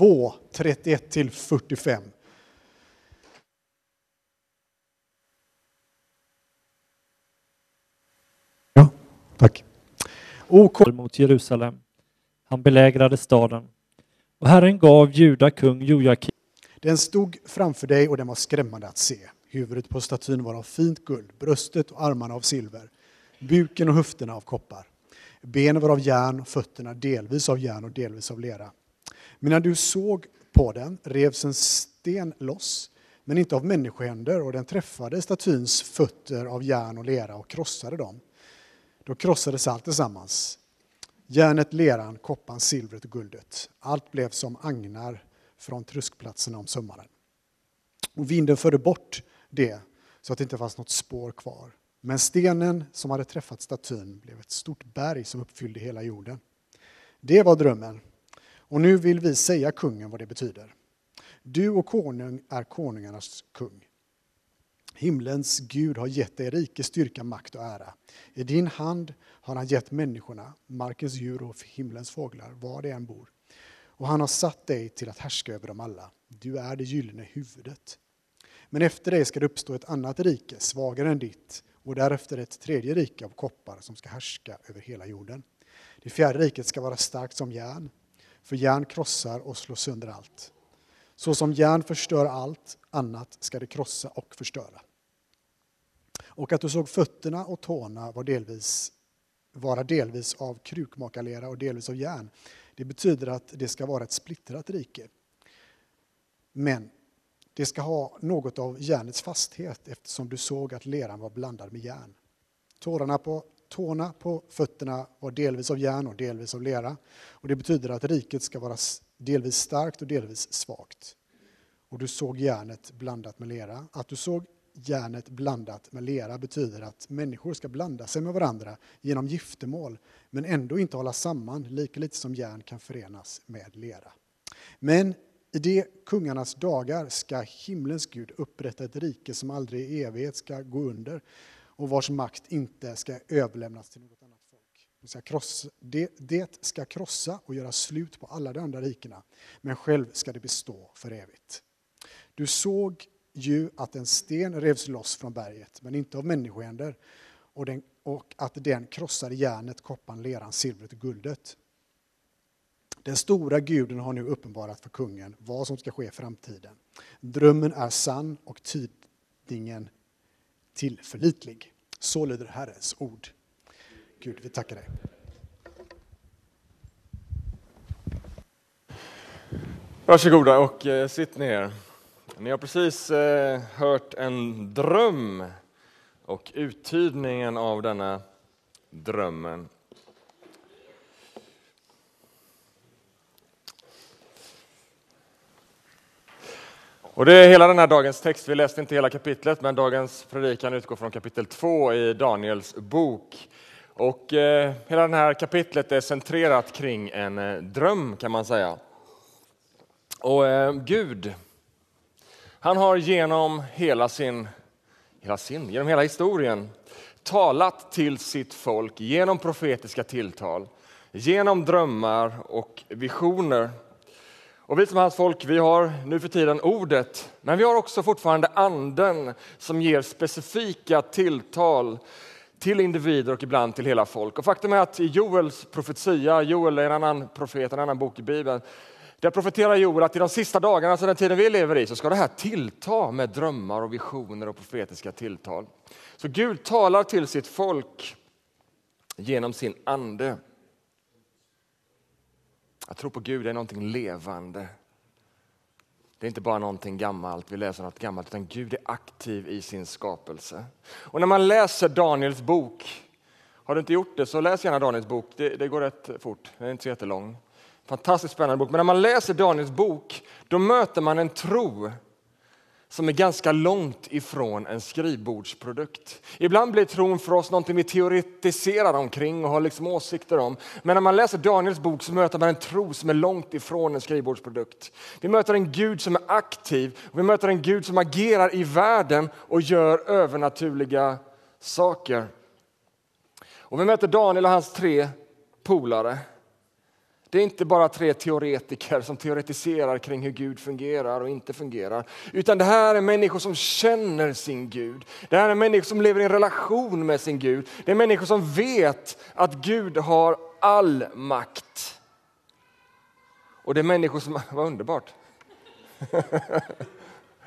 2, 31 till 45. Ja, tack. Och mot Jerusalem. Han belägrade staden. Och Herren gav Juda kung Jojakim Den stod framför dig och den var skrämmande att se. Huvudet på statyn var av fint guld, bröstet och armarna av silver, buken och höfterna av koppar. Benen var av järn och fötterna delvis av järn och delvis av lera. Men när du såg på den revs en sten loss, men inte av människohänder, och den träffade statyns fötter av järn och lera och krossade dem. Då krossades allt tillsammans. Järnet, leran, koppan, silvret och guldet. Allt blev som agnar från truskplatserna om sommaren. Och vinden förde bort det så att det inte fanns något spår kvar. Men stenen som hade träffat statyn blev ett stort berg som uppfyllde hela jorden. Det var drömmen. Och nu vill vi säga kungen vad det betyder. Du och konung är konungarnas kung. Himlens Gud har gett dig rike, styrka, makt och ära. I din hand har han gett människorna, markens djur och himlens fåglar, var de än bor. Och han har satt dig till att härska över dem alla. Du är det gyllene huvudet. Men efter dig ska det uppstå ett annat rike, svagare än ditt, och därefter ett tredje rike av koppar som ska härska över hela jorden. Det fjärde riket ska vara starkt som järn, för järn krossar och slår sönder allt. Så som järn förstör allt annat ska det krossa och förstöra. Och att du såg fötterna och tårna var delvis, vara delvis av krukmakarlera och delvis av järn. Det betyder att det ska vara ett splittrat rike. Men det ska ha något av järnets fasthet eftersom du såg att leran var blandad med järn. Tårarna på, tårna på fötterna var delvis av järn och delvis av lera. Och det betyder att riket ska vara delvis starkt och delvis svagt. Och du såg järnet blandat med lera. Att du såg järnet blandat med lera betyder att människor ska blanda sig med varandra genom giftermål men ändå inte hålla samman, lika lite som järn kan förenas med lera. Men i de kungarnas dagar ska himlens Gud upprätta ett rike som aldrig i evighet ska gå under och vars makt inte ska överlämnas till något annat folk. Det ska, krossa, det, det ska krossa och göra slut på alla de andra rikena, men själv ska det bestå för evigt. Du såg ju att en sten revs loss från berget, men inte av människohänder, och, den, och att den krossade järnet, koppan, leran, silvret och guldet. Den stora guden har nu uppenbarat för kungen vad som ska ske i framtiden. Drömmen är sann och tidningen tillförlitlig. Så lyder Herrens ord. Gud, vi tackar dig. Varsågoda och eh, sitt ner. Ni har precis eh, hört en dröm och uttydningen av denna drömmen. Och det är hela den här dagens text. Vi läste inte hela kapitlet, men dagens predikan utgår från kapitel 2 i Daniels bok. Och eh, hela det här kapitlet är centrerat kring en eh, dröm kan man säga. Och eh, Gud, han har genom hela sin, hela sin, genom hela historien talat till sitt folk genom profetiska tilltal, genom drömmar och visioner. Och vi som hans folk, vi har nu för tiden ordet, men vi har också fortfarande anden som ger specifika tilltal till individer och ibland till hela folk. Och faktum är att i Joels profetia, Joel är en annan profet, en annan bok i Bibeln, där profeterar Joel att i de sista dagarna, alltså den tiden vi lever i, så ska det här tillta med drömmar och visioner och profetiska tilltal. Så Gud talar till sitt folk genom sin ande. Att tro på Gud är någonting levande. Det är inte bara någonting gammalt, vi läser något gammalt, utan Gud är aktiv i sin skapelse. Och när man läser Daniels bok, har du inte gjort det så läs gärna Daniels bok, det, det går rätt fort, den är inte så jättelång. Fantastiskt spännande bok, men när man läser Daniels bok, då möter man en tro som är ganska långt ifrån en skrivbordsprodukt. Ibland blir tron för oss någonting vi teoretiserar omkring och har liksom åsikter om. Men när man läser Daniels bok så möter man en tro som är långt ifrån en skrivbordsprodukt. Vi möter en Gud som är aktiv, och vi möter en Gud som agerar i världen och gör övernaturliga saker. Och vi möter Daniel och hans tre polare. Det är inte bara tre teoretiker som teoretiserar kring hur Gud fungerar och inte fungerar. Utan det här är människor som känner sin Gud. Det här är människor som lever i en relation med sin Gud. Det är människor som vet att Gud har all makt. Och det är människor som, vad underbart.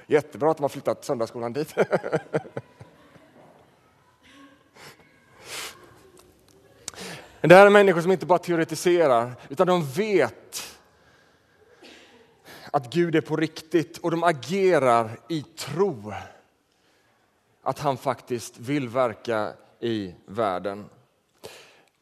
Jättebra att de har flyttat söndagsskolan dit. Det här är människor som inte bara teoretiserar, utan de vet att Gud är på riktigt och de agerar i tro att han faktiskt vill verka i världen.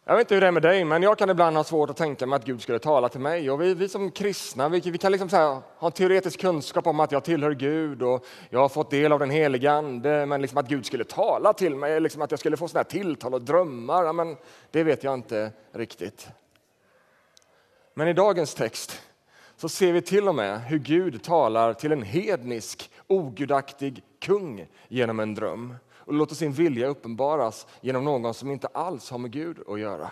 Jag vet inte hur det är med dig, men jag kan ibland ha svårt att tänka mig att Gud skulle tala till mig. Och vi, vi som kristna vi, vi kan liksom här, ha en teoretisk kunskap om att jag tillhör Gud och jag har fått del av den heliga Ande. Men liksom att Gud skulle tala till mig, liksom att jag skulle få sådana tilltal och drömmar, ja, men det vet jag inte riktigt. Men i dagens text så ser vi till och med hur Gud talar till en hednisk, ogudaktig kung genom en dröm och låter sin vilja uppenbaras genom någon som inte alls har med Gud att göra.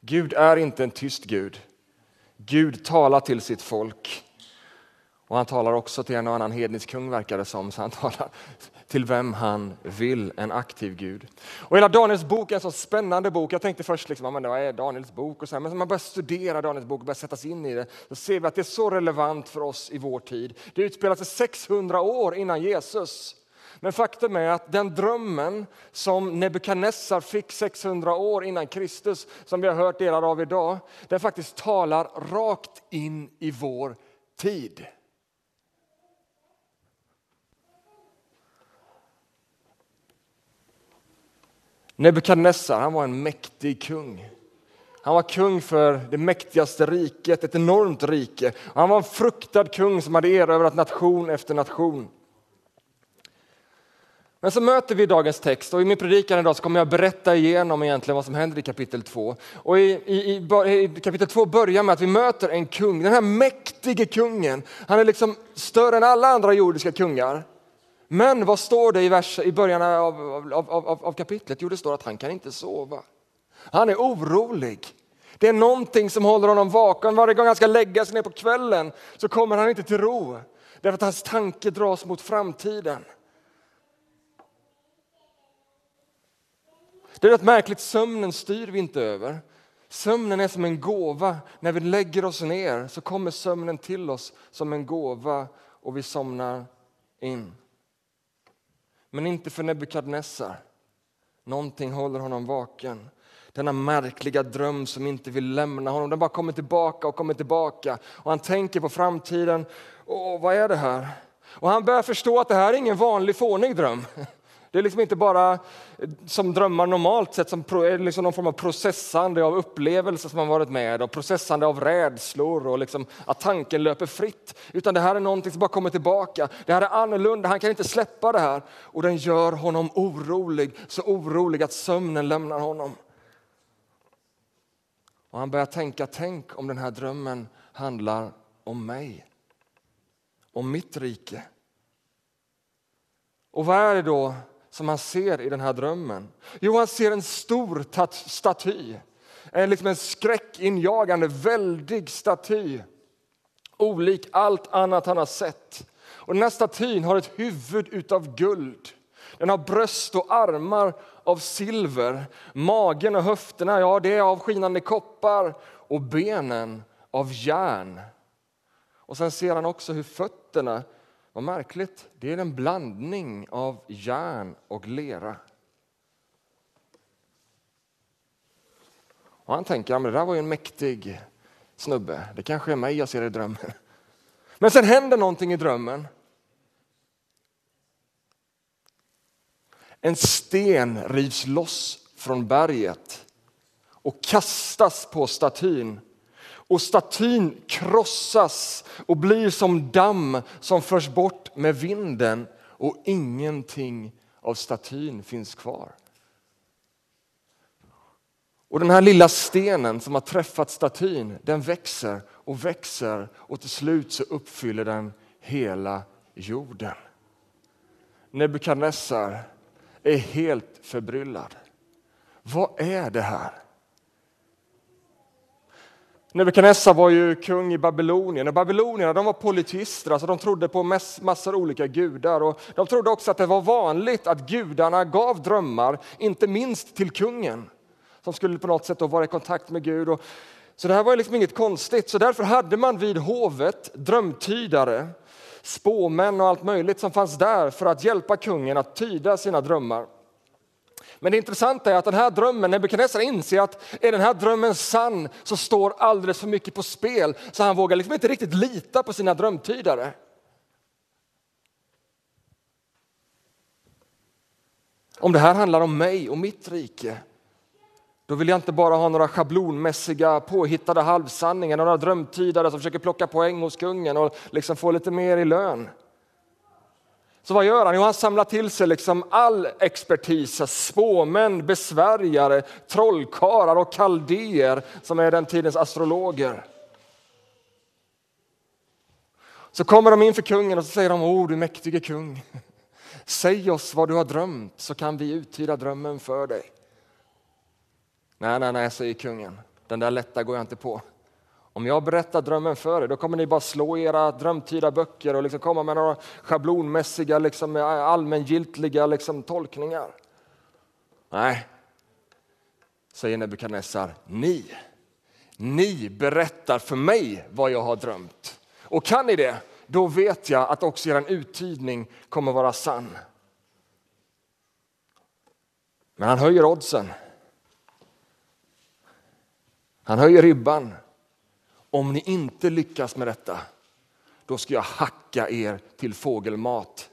Gud är inte en tyst Gud. Gud talar till sitt folk. Och han talar också till en och annan hednisk kung verkar det som, så han talar till vem han vill, en aktiv Gud. Och hela Daniels bok är en så spännande bok. Jag tänkte först, liksom, vad är Daniels bok? Och så här, men när man börjar studera Daniels bok och börjar sätta sig in i det, så ser vi att det är så relevant för oss i vår tid. Det utspelar sig 600 år innan Jesus. Men faktum är att den drömmen som Nebukadnessar fick 600 år innan Kristus, som vi har hört delar av idag, den faktiskt talar rakt in i vår tid. Nebukadnessar han var en mäktig kung. Han var kung för det mäktigaste riket, ett enormt rike. Han var en fruktad kung som hade erövrat nation efter nation. Men så möter vi dagens text och i min predikan idag så kommer jag berätta igenom egentligen vad som händer i kapitel 2. Och i, i, i, kapitel 2 börjar med att vi möter en kung, den här mäktige kungen. Han är liksom större än alla andra jordiska kungar. Men vad står det i, vers, i början av, av, av, av kapitlet? Jo, det står att han kan inte sova. Han är orolig. Det är någonting som håller honom vaken. Varje gång han ska lägga sig ner på kvällen så kommer han inte till ro. Därför att hans tanke dras mot framtiden. Det är rätt märkligt, sömnen styr vi inte över. Sömnen är som en gåva. När vi lägger oss ner så kommer sömnen till oss som en gåva och vi somnar in. Men inte för Nebukadnessar. Någonting håller honom vaken. Denna märkliga dröm som inte vill lämna honom. Den bara kommer tillbaka och kommer tillbaka. Och han tänker på framtiden. Åh, vad är det här? Och han börjar förstå att det här är ingen vanlig fånig dröm. Det är liksom inte bara eh, som drömmar normalt sett, som eh, liksom någon form av processande av upplevelser som man varit med och processande av rädslor och liksom att tanken löper fritt. Utan det här är någonting som bara kommer tillbaka. Det här är annorlunda, han kan inte släppa det här. Och den gör honom orolig, så orolig att sömnen lämnar honom. Och han börjar tänka, tänk om den här drömmen handlar om mig. Om mitt rike. Och vad är det då som han ser i den här drömmen? Jo, han ser en stor staty. En, liksom en skräckinjagande, väldig staty. Olik allt annat han har sett. Och den här statyn har ett huvud utav guld. Den har bröst och armar av silver. Magen och höfterna ja, det är av skinande koppar och benen av järn. Och sen ser han också hur fötterna vad märkligt, det är en blandning av järn och lera. Och han tänker, att det där var ju en mäktig snubbe. Det kanske är mig jag ser i drömmen. Men sen händer någonting i drömmen. En sten rivs loss från berget och kastas på statyn och statyn krossas och blir som damm som förs bort med vinden och ingenting av statyn finns kvar. Och den här lilla stenen som har träffat statyn, den växer och växer och till slut så uppfyller den hela jorden. Nebukadnessar är helt förbryllad. Vad är det här? Nebukadnessar var ju kung i Babylonien och babylonierna de var politister, alltså de trodde på massor olika gudar och de trodde också att det var vanligt att gudarna gav drömmar, inte minst till kungen som skulle på något sätt vara i kontakt med Gud. Och, så det här var liksom inget konstigt, så därför hade man vid hovet drömtydare, spåmän och allt möjligt som fanns där för att hjälpa kungen att tyda sina drömmar. Men det intressanta är att den här drömmen, Nebukadnessar inser att är den här drömmen sann så står alldeles för mycket på spel så han vågar liksom inte riktigt lita på sina drömtydare. Om det här handlar om mig och mitt rike då vill jag inte bara ha några schablonmässiga påhittade halvsanningar, några drömtydare som försöker plocka poäng hos kungen och liksom få lite mer i lön. Så vad gör han? Jo, han samlar till sig liksom all expertis, spåmän, besvärjare, trollkarlar och kaldéer som är den tidens astrologer. Så kommer de inför kungen och så säger de, O du mäktige kung, säg oss vad du har drömt så kan vi uttyda drömmen för dig. Nej, nej, nej, säger kungen, den där lätta går jag inte på. Om jag berättar drömmen för er, då kommer ni bara slå era drömtyda böcker och liksom komma med några schablonmässiga, liksom, eh, allmängiltiga liksom, tolkningar. Nej, säger Nebukadnessar, ni, ni berättar för mig vad jag har drömt. Och kan ni det, då vet jag att också er uttydning kommer vara sann. Men han höjer oddsen. Han höjer ribban. Om ni inte lyckas med detta, då ska jag hacka er till fågelmat.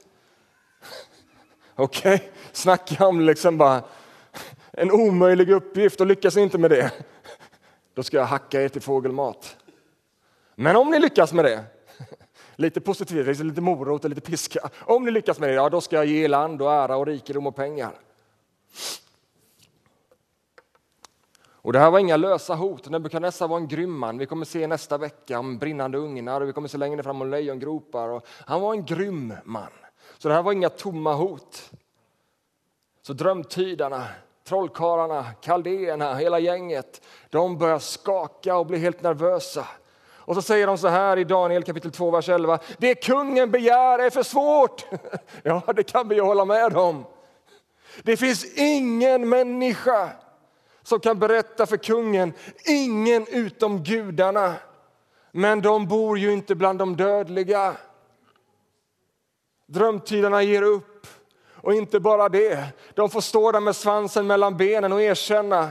Okej, okay. snacka om liksom bara en omöjlig uppgift och lyckas ni inte med det, då ska jag hacka er till fågelmat. Men om ni lyckas med det, lite positivt, lite morot och lite piska. Om ni lyckas med det, ja, då ska jag ge land och ära och rikedom och pengar. Och det här var inga lösa hot. Nebukadnessar var en grym man. Vi kommer se nästa vecka om brinnande ugnar och vi kommer se längre fram om lejongropar. Och han var en grym man. Så det här var inga tomma hot. Så drömtydarna, trollkarlarna, kaldéerna, hela gänget, de börjar skaka och bli helt nervösa. Och så säger de så här i Daniel kapitel 2, vers 11. Det kungen begär är för svårt. Ja, det kan vi ju hålla med om. Det finns ingen människa som kan berätta för kungen, ingen utom gudarna. Men de bor ju inte bland de dödliga. Drömtiderna ger upp. Och inte bara det, de får stå där med svansen mellan benen och erkänna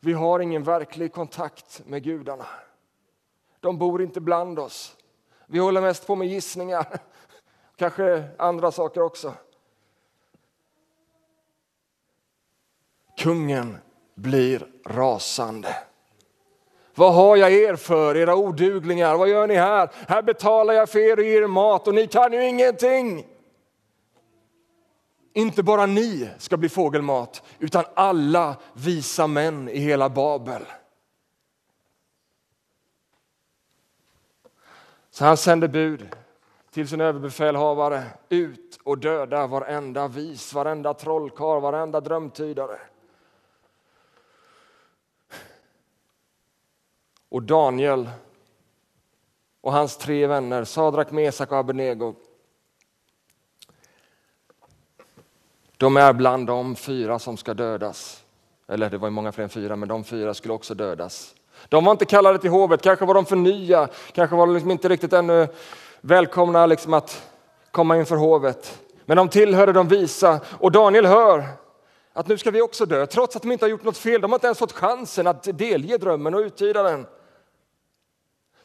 vi har ingen verklig kontakt med gudarna. De bor inte bland oss. Vi håller mest på med gissningar, kanske andra saker också. Kungen blir rasande. Vad har jag er för, era oduglingar? Vad gör ni här? Här betalar jag för er och er mat och ni kan ju ingenting. Inte bara ni ska bli fågelmat, utan alla visa män i hela Babel. Så han sände bud till sin överbefälhavare ut och döda varenda vis, varenda trollkarl, varenda drömtydare. Och Daniel och hans tre vänner, Sadrak, Mesak och Abednego. De är bland de fyra som ska dödas. Eller det var ju många fler än fyra, men de fyra skulle också dödas. De var inte kallade till hovet, kanske var de för nya, kanske var de liksom inte riktigt ännu välkomna liksom att komma inför hovet. Men de tillhörde de visa och Daniel hör att nu ska vi också dö, trots att de inte har gjort något fel. De har inte ens fått chansen att delge drömmen och uttyda den.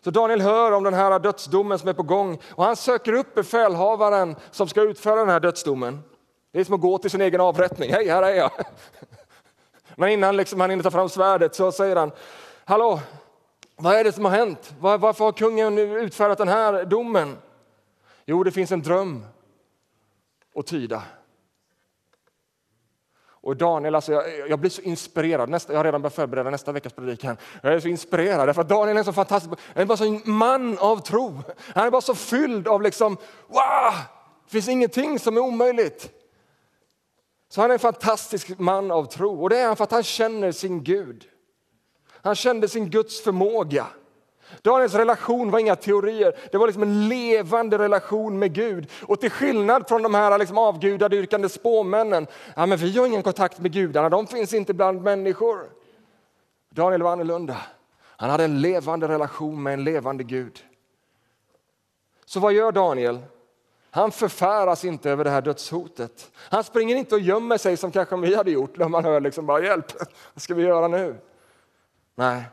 Så Daniel hör om den här dödsdomen som är på gång och han söker upp befälhavaren som ska utföra den här dödsdomen. Det är som att gå till sin egen avrättning. Hej, här är jag. Men innan liksom han hinner ta fram svärdet så säger han, hallå, vad är det som har hänt? Varför har kungen utfärdat den här domen? Jo, det finns en dröm att tyda. Och Daniel, alltså jag, jag blir så inspirerad. Nästa, jag har redan börjat förbereda nästa veckas predikan. Jag är så inspirerad, för Daniel är så fantastisk. Han är bara så en man av tro. Han är bara så fylld av liksom, wow! Det finns ingenting som är omöjligt. Så han är en fantastisk man av tro. Och det är han för att han känner sin Gud. Han kände sin Guds förmåga. Daniels relation var inga teorier, det var liksom en levande relation med Gud. Och till skillnad från de här liksom avgudadyrkande spåmännen, ja, men vi har ingen kontakt med gudarna, de finns inte bland människor. Daniel var annorlunda. Han hade en levande relation med en levande Gud. Så vad gör Daniel? Han förfäras inte över det här dödshotet. Han springer inte och gömmer sig som kanske vi hade gjort när man hör liksom bara hjälp, vad ska vi göra nu? Nej.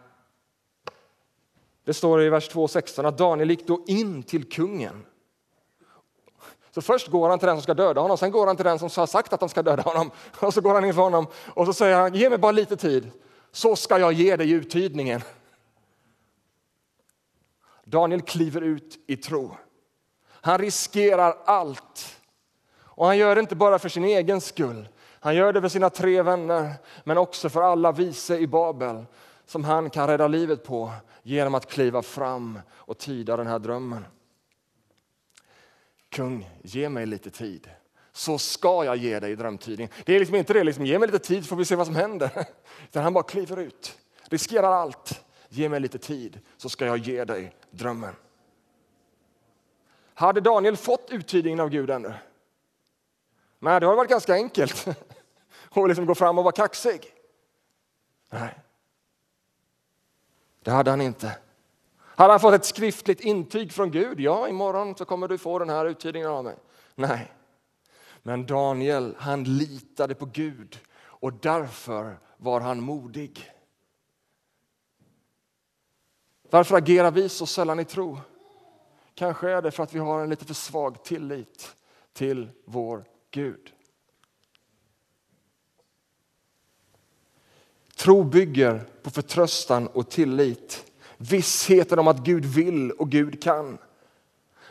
Det står i vers 2.16 att Daniel gick då in till kungen. Så först går han till den som ska döda honom, sen går han till den som har sagt att de ska döda honom. Och så går han inför honom och så säger han, ge mig bara lite tid, så ska jag ge dig uttydningen. Daniel kliver ut i tro. Han riskerar allt. Och han gör det inte bara för sin egen skull. Han gör det för sina tre vänner, men också för alla vise i Babel som han kan rädda livet på genom att kliva fram och tyda den här drömmen. Kung, ge mig lite tid, så ska jag ge dig drömtydningen. Det är liksom inte det, liksom, ge mig lite tid så får vi se vad som händer. Utan han bara kliver ut, riskerar allt. Ge mig lite tid så ska jag ge dig drömmen. Hade Daniel fått uttydningen av Gud ännu? Nej, det har varit ganska enkelt att liksom gå fram och vara kaxig. Nej, det hade han inte. Hade han fått ett skriftligt intyg från Gud? Ja, imorgon så kommer du få den här uttydningen av mig. Nej, men Daniel, han litade på Gud och därför var han modig. Varför agerar vi så sällan i tro? Kanske är det för att vi har en lite för svag tillit till vår Gud. Tro bygger på förtröstan och tillit. Vissheten om att Gud vill och Gud kan.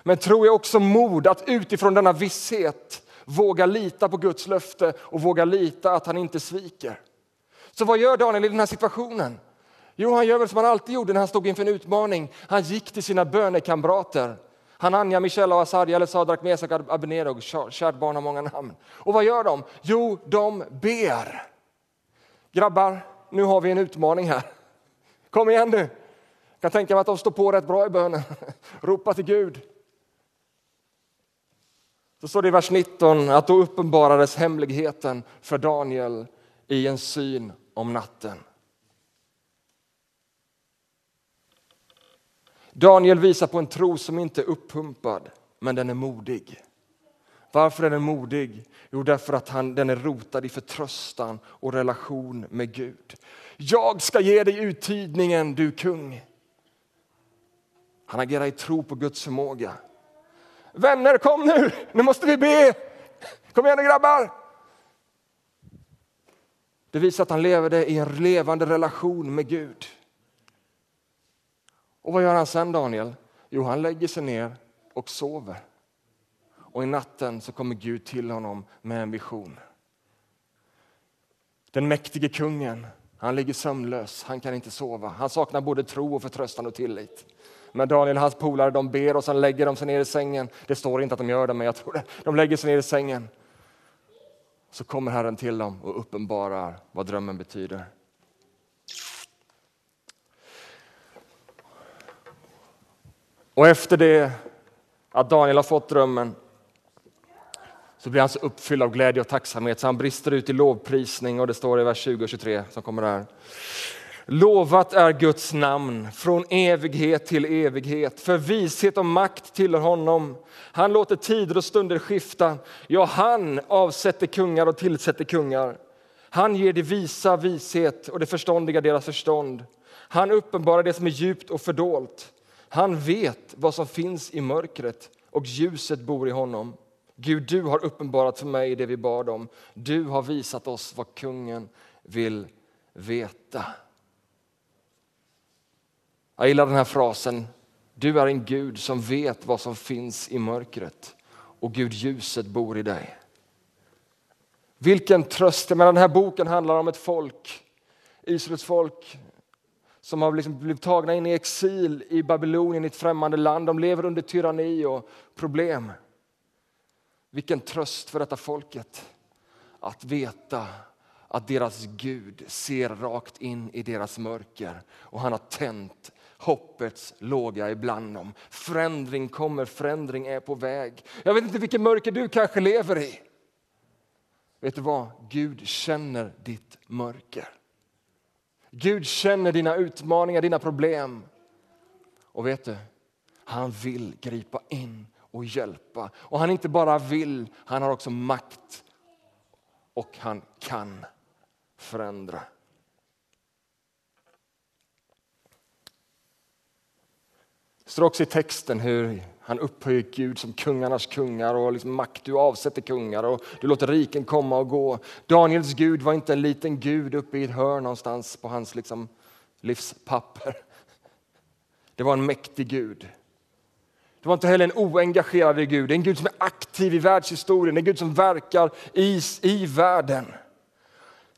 Men tro är också mod att utifrån denna visshet våga lita på Guds löfte och våga lita att han inte sviker. Så vad gör Daniel i den här situationen? Jo, han gör väl som han alltid gjorde när han stod inför en utmaning. Han gick till sina bönekamrater. Hananja, Mishael och Asaria, eller Sadrak, Mesak, Abednego, kärt barn har många namn. Och vad gör de? Jo, de ber. Grabbar, nu har vi en utmaning här. Kom igen nu. Jag kan tänka mig att de står på rätt bra i bönen. Ropa till Gud. Så står det i vers 19 att då uppenbarades hemligheten för Daniel i en syn om natten. Daniel visar på en tro som inte är uppumpad, men den är modig. Varför är den modig? Jo, därför att han, den är rotad i förtröstan och relation med Gud. Jag ska ge dig uttydningen, du kung. Han agerar i tro på Guds förmåga. Vänner, kom nu! Nu måste vi be! Kom igen nu grabbar! Det visar att han levde i en levande relation med Gud. Och vad gör han sen Daniel? Jo, han lägger sig ner och sover. Och i natten så kommer Gud till honom med en vision. Den mäktige kungen, han ligger sömnlös, han kan inte sova. Han saknar både tro och förtröstan och tillit. Men Daniel och hans polare de ber och sen lägger de sig ner i sängen. Det står inte att de gör det, men jag tror det. De lägger sig ner i sängen. Så kommer Herren till dem och uppenbarar vad drömmen betyder. Och efter det att Daniel har fått drömmen så blir han så uppfylld av glädje och tacksamhet så han brister ut i lovprisning och det står i vers 20 och 23 som kommer här. Lovat är Guds namn från evighet till evighet, för vishet och makt tillhör honom. Han låter tider och stunder skifta, ja, han avsätter kungar och tillsätter kungar. Han ger de visa vishet och det förståndiga deras förstånd. Han uppenbarar det som är djupt och fördolt. Han vet vad som finns i mörkret och ljuset bor i honom. Gud, du har uppenbarat för mig det vi bad om. Du har visat oss vad kungen vill veta. Jag gillar den här frasen. Du är en Gud som vet vad som finns i mörkret och Gud, ljuset bor i dig. Vilken tröst! Men den här boken handlar om ett folk, Israels folk, som har liksom blivit tagna in i exil i Babylonien, i ett främmande land. De lever under tyranni och problem. Vilken tröst för detta folket att veta att deras Gud ser rakt in i deras mörker och han har tänt hoppets låga ibland dem. Förändring kommer, förändring är på väg. Jag vet inte vilket mörker du kanske lever i. Vet du vad? Gud känner ditt mörker. Gud känner dina utmaningar, dina problem. Och vet du, han vill gripa in och hjälpa. Och han inte bara vill, han har också makt och han kan förändra. Det står också i texten hur han upphöjer Gud som kungarnas kungar och liksom makt. Du avsätter kungar och du låter riken komma och gå. Daniels Gud var inte en liten gud uppe i ett hörn någonstans på hans liksom livspapper. Det var en mäktig Gud. Det var inte heller en oengagerad Gud, det är en Gud som är aktiv i världshistorien, en Gud som verkar i, i världen.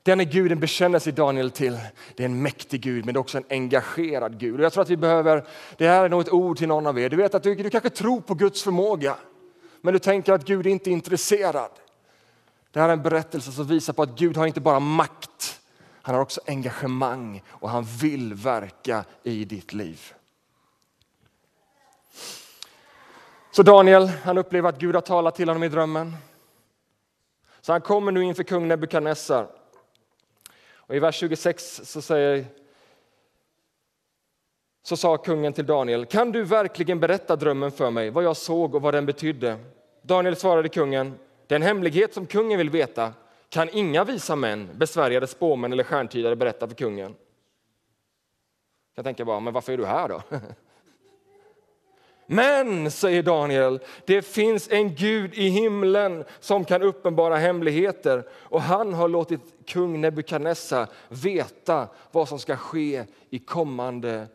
Denne guden bekänner sig Daniel till. Det är en mäktig Gud, men det är också en engagerad Gud. Och jag tror att vi behöver, det här är nog ett ord till någon av er. Du vet att du, du kanske tror på Guds förmåga, men du tänker att Gud inte är intresserad. Det här är en berättelse som visar på att Gud har inte bara makt, han har också engagemang och han vill verka i ditt liv. Så Daniel, han upplever att Gud har talat till honom i drömmen. Så han kommer nu inför kung Nebukadnessar. Och I vers 26 så säger så sa kungen till Daniel, kan du verkligen berätta drömmen för mig, vad jag såg och vad den betydde? Daniel svarade kungen, den hemlighet som kungen vill veta kan inga visa män, besvärjade spåmän eller stjärntydare berätta för kungen. Jag tänker bara, men varför är du här då? Men, säger Daniel, det finns en Gud i himlen som kan uppenbara hemligheter och han har låtit kung Nebukadnessar veta vad som ska ske i kommande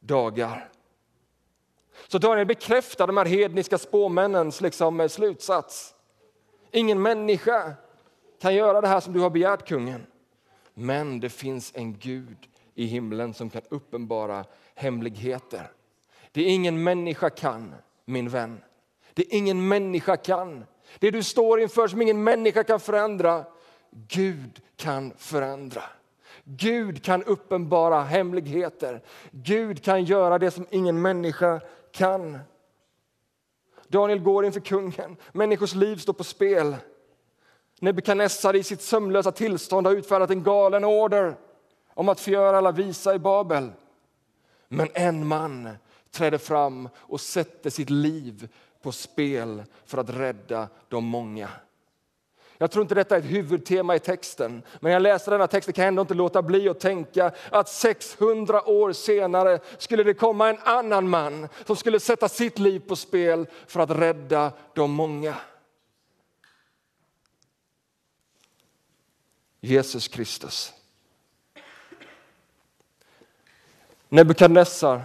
dagar. Så Daniel bekräftar de här hedniska spåmännens liksom slutsats. Ingen människa kan göra det här som du har begärt, kungen. Men det finns en Gud i himlen som kan uppenbara hemligheter. Det ingen människa kan, min vän. Det ingen människa kan. Det du står inför som ingen människa kan förändra, Gud kan förändra. Gud kan uppenbara hemligheter. Gud kan göra det som ingen människa kan. Daniel går inför kungen. Människors liv står på spel. Nebukadnessar i sitt sömnlösa tillstånd har utfärdat en galen order om att förgöra alla visa i Babel. Men en man träder fram och sätter sitt liv på spel för att rädda de många. Jag tror inte detta är ett huvudtema i texten, men när jag läser denna text kan jag ändå inte låta bli att tänka att 600 år senare skulle det komma en annan man som skulle sätta sitt liv på spel för att rädda de många. Jesus Kristus. Nebukadnessar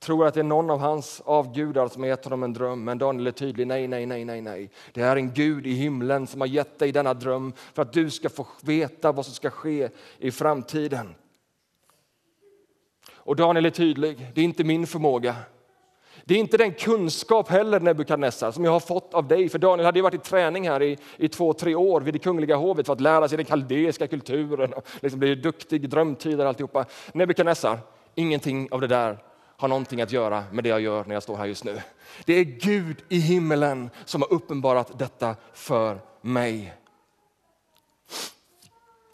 tror att det är någon av hans avgudar som har gett honom en dröm. Men Daniel är tydlig, nej, nej, nej, nej, nej. Det är en Gud i himlen som har gett dig denna dröm för att du ska få veta vad som ska ske i framtiden. Och Daniel är tydlig, det är inte min förmåga. Det är inte den kunskap heller, Nebukadnessar, som jag har fått av dig. För Daniel hade ju varit i träning här i, i två, tre år vid det kungliga hovet för att lära sig den kaldeiska kulturen och liksom bli duktig drömtydare alltihopa. Nebukadnessar, ingenting av det där har någonting att göra med det jag gör när jag står här just nu. Det är Gud i himmelen som har uppenbarat detta för mig.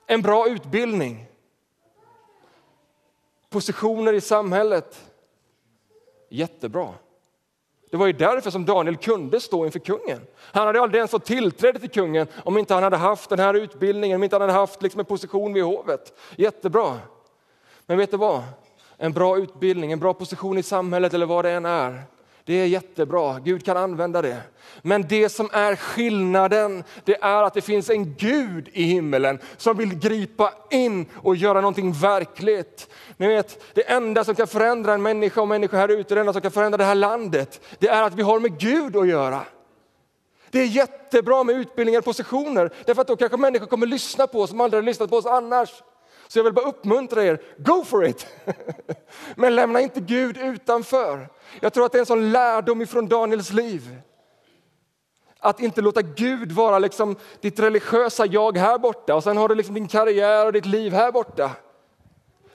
En bra utbildning, positioner i samhället, jättebra. Det var ju därför som Daniel kunde stå inför kungen. Han hade aldrig ens fått tillträde till kungen om inte han hade haft den här utbildningen, om inte han hade haft liksom en position vid hovet. Jättebra. Men vet du vad? En bra utbildning, en bra position i samhället eller vad det än är. Det är jättebra, Gud kan använda det. Men det som är skillnaden, det är att det finns en Gud i himmelen som vill gripa in och göra någonting verkligt. Ni vet, det enda som kan förändra en människa och människor här ute, det enda som kan förändra det här landet, det är att vi har med Gud att göra. Det är jättebra med utbildningar och positioner, därför att då kanske människor kommer lyssna på oss som aldrig har lyssnat på oss annars. Så jag vill bara uppmuntra er, go for it! Men lämna inte Gud utanför. Jag tror att det är en sån lärdom ifrån Daniels liv. Att inte låta Gud vara liksom ditt religiösa jag här borta och sen har du liksom din karriär och ditt liv här borta.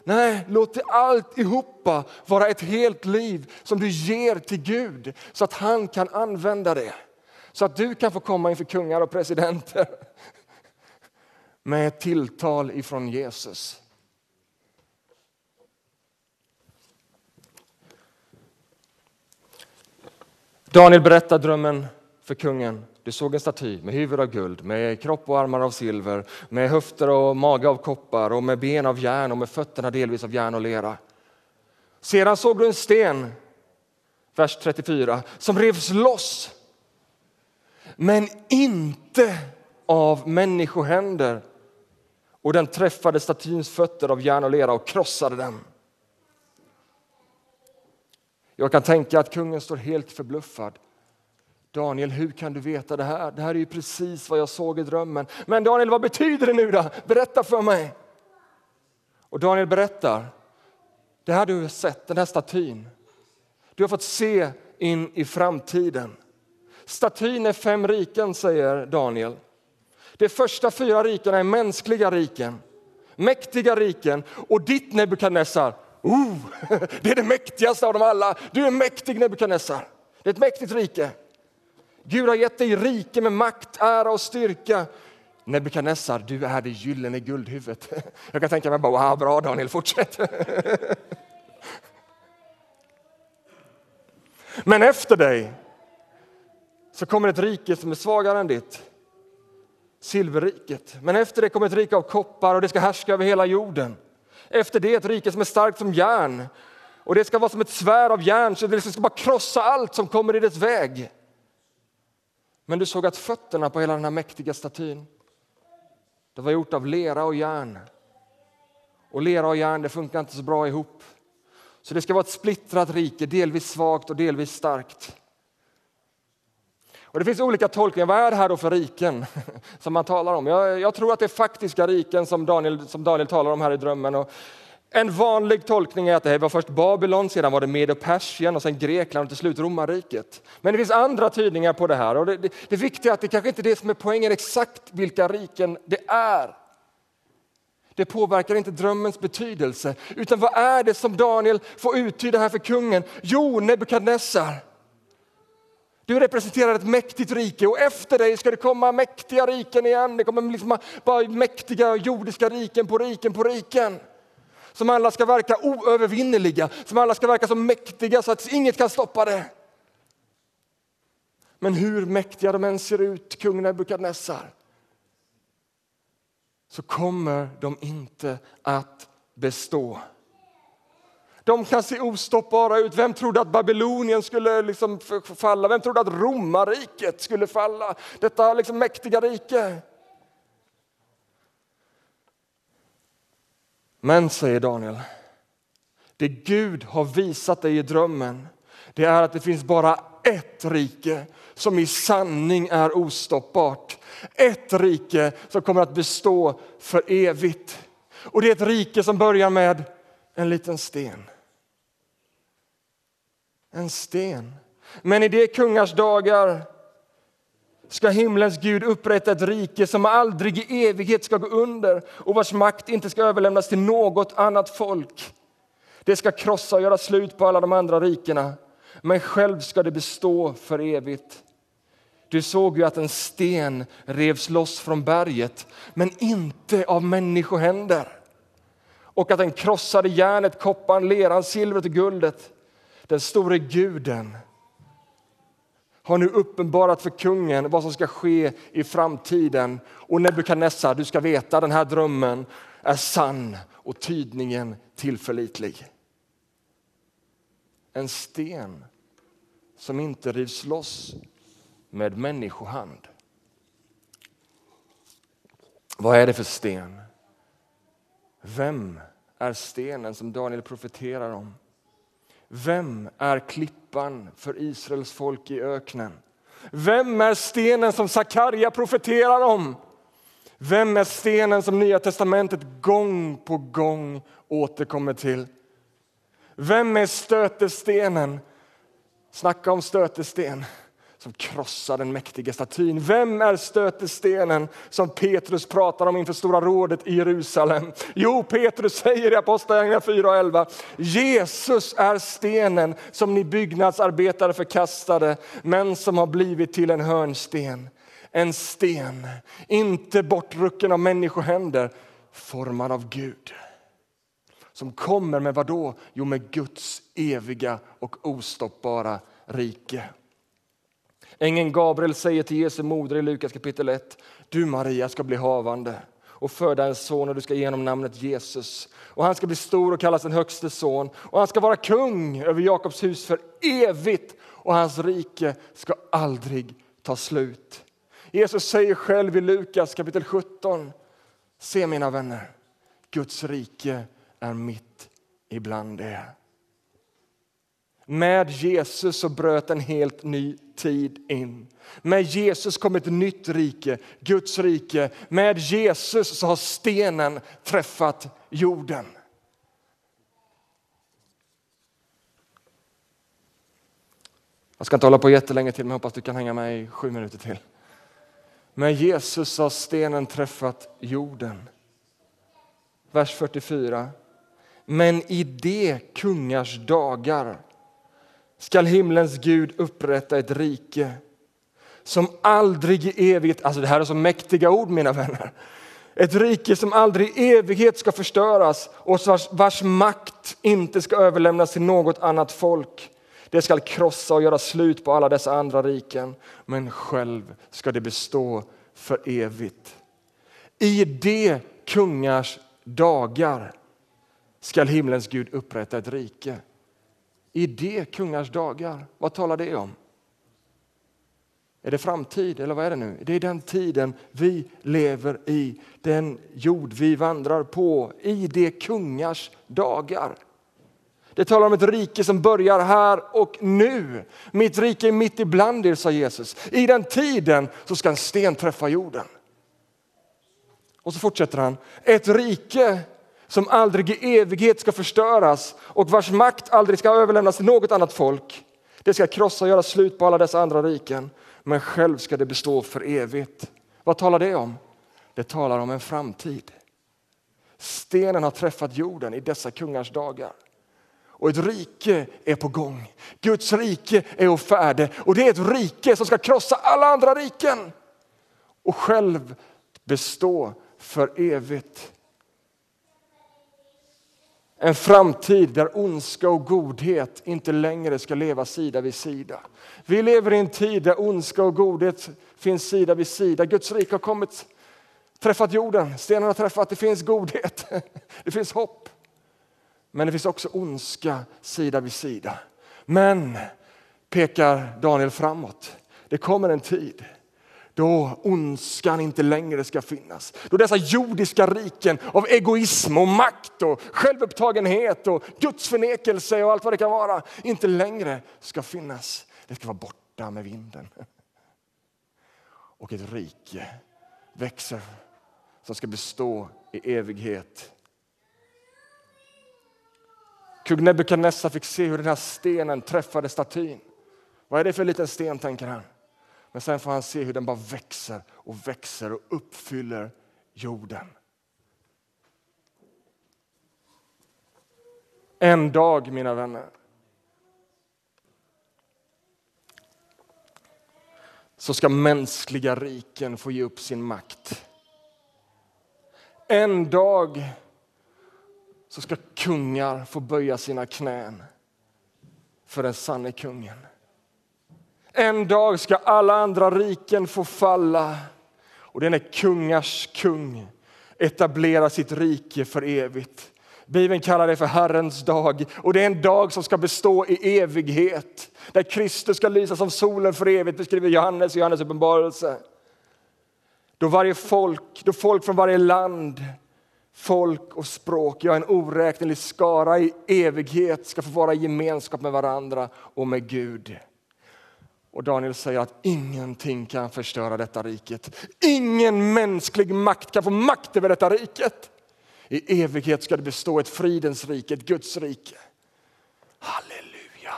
Nej, låt det alltihopa vara ett helt liv som du ger till Gud så att han kan använda det. Så att du kan få komma inför kungar och presidenter med ett tilltal ifrån Jesus. Daniel berättar drömmen för kungen. Du såg en staty med huvud av guld, med kropp och armar av silver, med höfter och mage av koppar och med ben av järn och med fötterna delvis av järn och lera. Sedan såg du en sten, vers 34, som revs loss. Men inte av människohänder. Och den träffade statyns fötter av järn och lera och krossade dem. Jag kan tänka att kungen står helt förbluffad. Daniel, hur kan du veta det här? Det här är ju precis vad jag såg i drömmen. Men Daniel, vad betyder det nu då? Berätta för mig. Och Daniel berättar. Det här du har sett, den här statyn. Du har fått se in i framtiden. Statyn är fem riken, säger Daniel. De första fyra rikena är mänskliga riken, mäktiga riken och ditt Nebukadnessar, oh, det är det mäktigaste av dem alla. Du är mäktig Nebukadnessar. Det är ett mäktigt rike. Gud har gett dig rike med makt, ära och styrka. Nebukadnessar, du är det gyllene guldhuvudet. Jag kan tänka mig bara, wow, bra Daniel, fortsätt. Men efter dig så kommer ett rike som är svagare än ditt. Silverriket. Men efter det kommer ett rike av koppar och det ska härska över hela jorden. Efter det ett rike som är starkt som järn. Och det ska vara som ett svärd av järn så det liksom ska bara krossa allt som kommer i dess väg. Men du såg att fötterna på hela den här mäktiga statyn, det var gjort av lera och järn. Och lera och järn det funkar inte så bra ihop. Så det ska vara ett splittrat rike, delvis svagt och delvis starkt. Och Det finns olika tolkningar. Vad är det här då för riken som man talar om? Jag, jag, tror att det är faktiska riken som Daniel, som Daniel talar om här i drömmen. Och en vanlig tolkning är att det var först Babylon, sedan var det Medo-Persien och sen Grekland och till slut romarriket. Men det finns andra tydningar på det här. Och det, det, det viktiga är att det kanske inte är det som är poängen exakt vilka riken det är. Det påverkar inte drömmens betydelse. Utan vad är det som Daniel får uttyda här för kungen? Jo, Nebukadnessar. Du representerar ett mäktigt rike och efter dig ska det komma mäktiga riken igen. Det kommer liksom bara mäktiga jordiska riken på riken på riken. Som alla ska verka oövervinneliga, som alla ska verka så mäktiga så att inget kan stoppa det. Men hur mäktiga de än ser ut, kung Nebukadnessar, så kommer de inte att bestå. De kan se ostoppbara ut. Vem trodde att Babylonien skulle liksom falla? Vem trodde att romarriket skulle falla? Detta liksom mäktiga rike. Men, säger Daniel, det Gud har visat dig i drömmen det är att det finns bara ett rike som i sanning är ostoppbart. Ett rike som kommer att bestå för evigt. Och det är ett rike som börjar med en liten sten. En sten. Men i de kungars dagar ska himlens Gud upprätta ett rike som aldrig i evighet ska gå under och vars makt inte ska överlämnas till något annat folk. Det ska krossa och göra slut på alla de andra rikena, men själv ska det bestå för evigt. Du såg ju att en sten revs loss från berget, men inte av människohänder. Och att den krossade järnet, kopparn, leran, silvret och guldet. Den store guden har nu uppenbarat för kungen vad som ska ske i framtiden. Och Nebukadnessar, du ska veta den här drömmen är sann och tydningen tillförlitlig. En sten som inte rivs loss med människohand. Vad är det för sten? Vem är stenen som Daniel profeterar om? Vem är klippan för Israels folk i öknen? Vem är stenen som Sakarja profeterar om? Vem är stenen som Nya testamentet gång på gång återkommer till? Vem är stötestenen? Snacka om stötesten som krossar den mäktiga statyn. Vem är stötestenen som Petrus pratar om inför Stora rådet i Jerusalem? Jo, Petrus säger i Apostlagärningarna 4 och 11. Jesus är stenen som ni byggnadsarbetare förkastade, men som har blivit till en hörnsten. En sten, inte bortrucken av människohänder, formad av Gud som kommer med vad då? Jo, med Guds eviga och ostoppbara rike. Ängeln Gabriel säger till Jesu moder i Lukas kapitel 1. Du Maria ska bli havande och föda en son och du ska ge honom namnet Jesus. Och han ska bli stor och kallas den högste son och han ska vara kung över Jakobs hus för evigt och hans rike ska aldrig ta slut. Jesus säger själv i Lukas kapitel 17. Se mina vänner, Guds rike är mitt ibland er. Med Jesus så bröt en helt ny tid in. Med Jesus kom ett nytt rike, Guds rike. Med Jesus så har stenen träffat jorden. Jag ska inte hålla på jättelänge till, men hoppas du kan hänga med i sju minuter till. Med Jesus har stenen träffat jorden. Vers 44. Men i de kungars dagar skall himlens Gud upprätta ett rike som aldrig i evighet, alltså det här är så mäktiga ord mina vänner. Ett rike som aldrig i evighet ska förstöras och vars, vars makt inte ska överlämnas till något annat folk. Det skall krossa och göra slut på alla dessa andra riken, men själv ska det bestå för evigt. I de kungars dagar skall himlens Gud upprätta ett rike. I de kungars dagar, vad talar det om? Är det framtid eller vad är det nu? Det är den tiden vi lever i, den jord vi vandrar på, i de kungars dagar. Det talar om ett rike som börjar här och nu. Mitt rike är mitt ibland er, sa Jesus. I den tiden så ska en sten träffa jorden. Och så fortsätter han. Ett rike som aldrig i evighet ska förstöras och vars makt aldrig ska överlämnas till något annat folk. Det ska krossa och göra slut på alla dessa andra riken, men själv ska det bestå för evigt. Vad talar det om? Det talar om en framtid. Stenen har träffat jorden i dessa kungars dagar. Och ett rike är på gång. Guds rike är å färde och det är ett rike som ska krossa alla andra riken och själv bestå för evigt. En framtid där ondska och godhet inte längre ska leva sida vid sida. Vi lever i en tid där ondska och godhet finns sida vid sida. Guds rike har kommit, träffat jorden, stenen har träffat, det finns godhet, det finns hopp. Men det finns också ondska sida vid sida. Men, pekar Daniel framåt, det kommer en tid då ondskan inte längre ska finnas. Då dessa jordiska riken av egoism och makt och självupptagenhet och gudsförnekelse och allt vad det kan vara inte längre ska finnas. Det ska vara borta med vinden. Och ett rike växer som ska bestå i evighet. Kung Nebukadnessar fick se hur den här stenen träffade statyn. Vad är det för liten sten, tänker han. Men sen får han se hur den bara växer och växer och uppfyller jorden. En dag, mina vänner, så ska mänskliga riken få ge upp sin makt. En dag så ska kungar få böja sina knän för den sanne kungen. En dag ska alla andra riken få falla och den är kungars kung etablerar sitt rike för evigt. Bibeln kallar det för Herrens dag och det är en dag som ska bestå i evighet. Där Kristus ska lysa som solen för evigt, beskriver Johannes i Johannes uppenbarelse. Då varje folk, då folk från varje land, folk och språk, ja en oräknelig skara i evighet ska få vara i gemenskap med varandra och med Gud. Och Daniel säger att ingenting kan förstöra detta riket. Ingen mänsklig makt kan få makt över detta riket. I evighet ska det bestå ett fridens rike, ett Guds rike. Halleluja.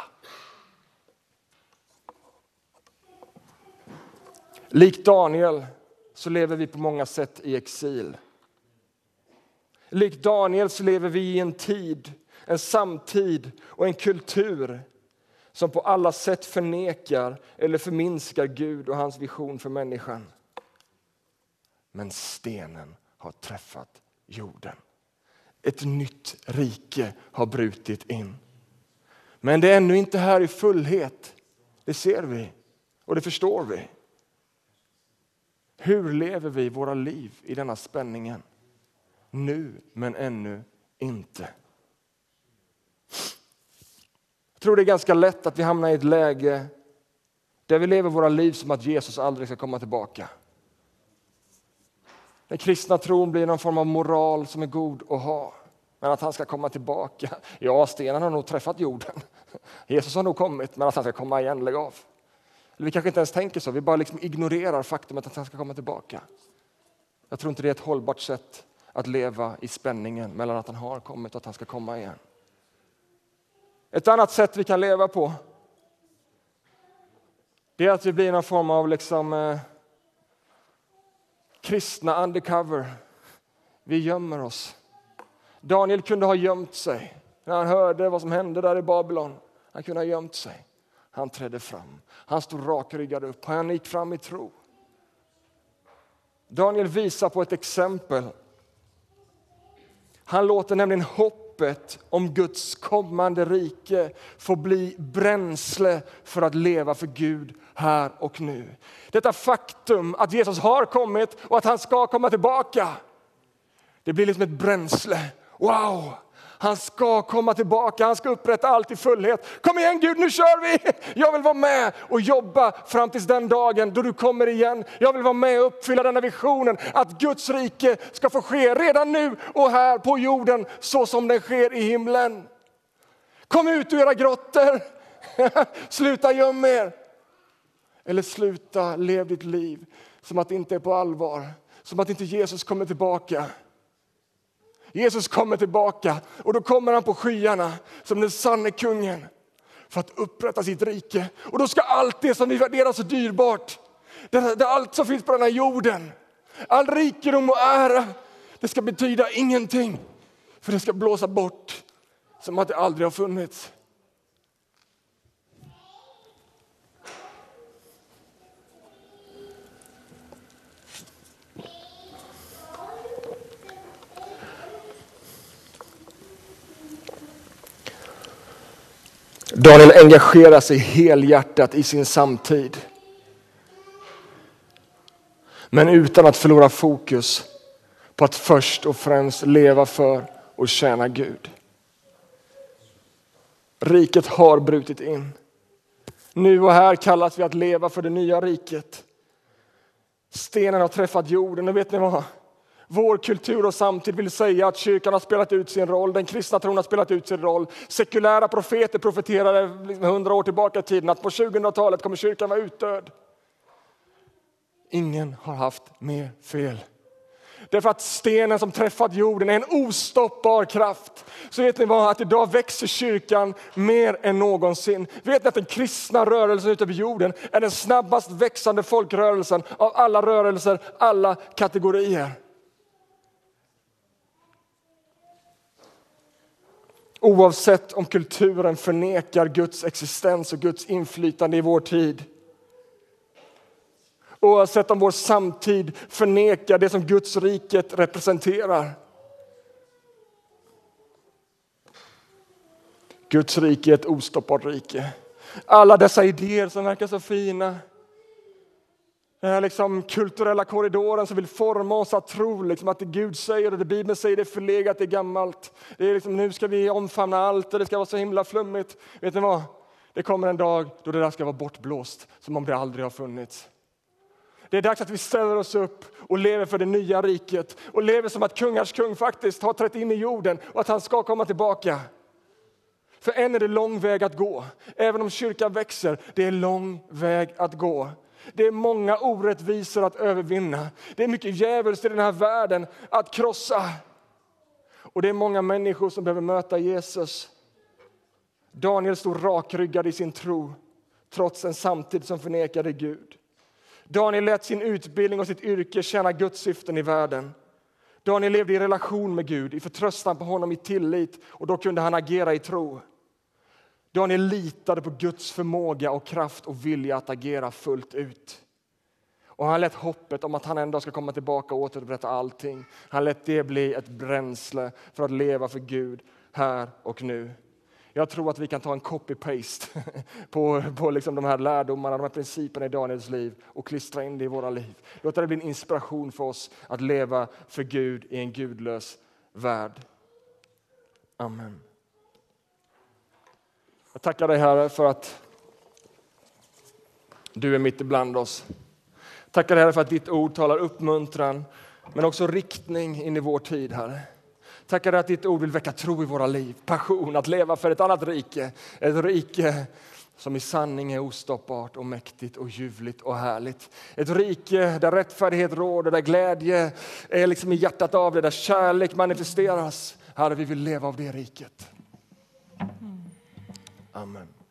Likt Daniel så lever vi på många sätt i exil. Likt Daniel så lever vi i en tid, en samtid och en kultur som på alla sätt förnekar eller förminskar Gud och hans vision för människan. Men stenen har träffat jorden. Ett nytt rike har brutit in. Men det är ännu inte här i fullhet. Det ser vi och det förstår vi. Hur lever vi våra liv i denna spänningen? Nu, men ännu inte. Jag tror det är ganska lätt att vi hamnar i ett läge där vi lever våra liv som att Jesus aldrig ska komma tillbaka. Den kristna tron blir någon form av moral som är god att ha. Men att han ska komma tillbaka, ja stenen har nog träffat jorden. Jesus har nog kommit, men att han ska komma igen, lägg av. Eller vi kanske inte ens tänker så, vi bara liksom ignorerar faktumet att han ska komma tillbaka. Jag tror inte det är ett hållbart sätt att leva i spänningen mellan att han har kommit och att han ska komma igen. Ett annat sätt vi kan leva på det är att vi blir någon form av liksom, eh, kristna undercover. Vi gömmer oss. Daniel kunde ha gömt sig när han hörde vad som hände där i Babylon. Han kunde ha gömt sig. Han trädde fram. Han stod rakryggad upp. Han gick fram i tro. Daniel visar på ett exempel. Han låter nämligen hopp hoppet om Guds kommande rike får bli bränsle för att leva för Gud här och nu. Detta faktum att Jesus har kommit och att han ska komma tillbaka. Det blir liksom ett bränsle. Wow! Han ska komma tillbaka, han ska upprätta allt i fullhet. Kom igen Gud, nu kör vi! Jag vill vara med och jobba fram tills den dagen då du kommer igen. Jag vill vara med och uppfylla denna visionen att Guds rike ska få ske redan nu och här på jorden så som den sker i himlen. Kom ut ur era grottor, sluta göm er. Eller sluta lev ditt liv som att det inte är på allvar, som att inte Jesus kommer tillbaka. Jesus kommer tillbaka och då kommer han på skyarna som den sanne kungen för att upprätta sitt rike. Och då ska allt det som vi värderar så dyrbart, det, det, allt som finns på den här jorden, all rikedom och ära, det ska betyda ingenting. För det ska blåsa bort som att det aldrig har funnits. Daniel engagerar sig helhjärtat i sin samtid. Men utan att förlora fokus på att först och främst leva för och tjäna Gud. Riket har brutit in. Nu och här kallas vi att leva för det nya riket. Stenen har träffat jorden och vet ni vad? Vår kultur och samtid vill säga att kyrkan har spelat ut sin roll, den kristna tron har spelat ut sin roll. Sekulära profeter profeterade hundra år tillbaka i tiden att på 2000-talet kommer kyrkan vara utdöd. Ingen har haft mer fel. Därför att stenen som träffat jorden är en ostoppbar kraft. Så vet ni vad, att idag växer kyrkan mer än någonsin. Vet ni att den kristna rörelsen ute på jorden är den snabbast växande folkrörelsen av alla rörelser, alla kategorier. Oavsett om kulturen förnekar Guds existens och Guds inflytande i vår tid. Oavsett om vår samtid förnekar det som Guds riket representerar. Guds rike är ett ostoppbart rike. Alla dessa idéer som verkar så fina Eh, liksom kulturella korridoren som vill forma oss att tro liksom att det Gud säger och det Bibeln säger det är förlegat, det är gammalt. Det är liksom, nu ska vi omfamna allt och det ska vara så himla flummigt. Vet ni vad? Det kommer en dag då det där ska vara bortblåst som om det aldrig har funnits. Det är dags att vi ställer oss upp och lever för det nya riket och lever som att kungars kung faktiskt har trätt in i jorden och att han ska komma tillbaka. För än är det lång väg att gå. Även om kyrkan växer, det är lång väg att gå. Det är många orättvisor att övervinna. Det är mycket djävulskt i den här världen att krossa. Och det är många människor som behöver möta Jesus. Daniel stod rakryggad i sin tro trots en samtid som förnekade Gud. Daniel lät sin utbildning och sitt yrke tjäna Guds syften i världen. Daniel levde i relation med Gud, i förtröstan på honom, i tillit och då kunde han agera i tro. Daniel litade på Guds förmåga och kraft och vilja att agera fullt ut. Och han lät hoppet om att han en dag ska komma tillbaka och återupprätta allting. Han lät det bli ett bränsle för att leva för Gud här och nu. Jag tror att vi kan ta en copy-paste på, på liksom de här lärdomarna, de här principerna i Daniels liv och klistra in det i våra liv. Låt det bli en inspiration för oss att leva för Gud i en gudlös värld. Amen. Jag tackar dig Herre för att du är mitt ibland oss. Tackar Herre för att ditt ord talar uppmuntran men också riktning in i vår tid Herre. Tackar dig att ditt ord vill väcka tro i våra liv, passion att leva för ett annat rike. Ett rike som i sanning är ostoppbart och mäktigt och ljuvligt och härligt. Ett rike där rättfärdighet råder, där glädje är liksom i hjärtat av det, där kärlek manifesteras. Herre, vi vill leva av det riket. Mm. Amen.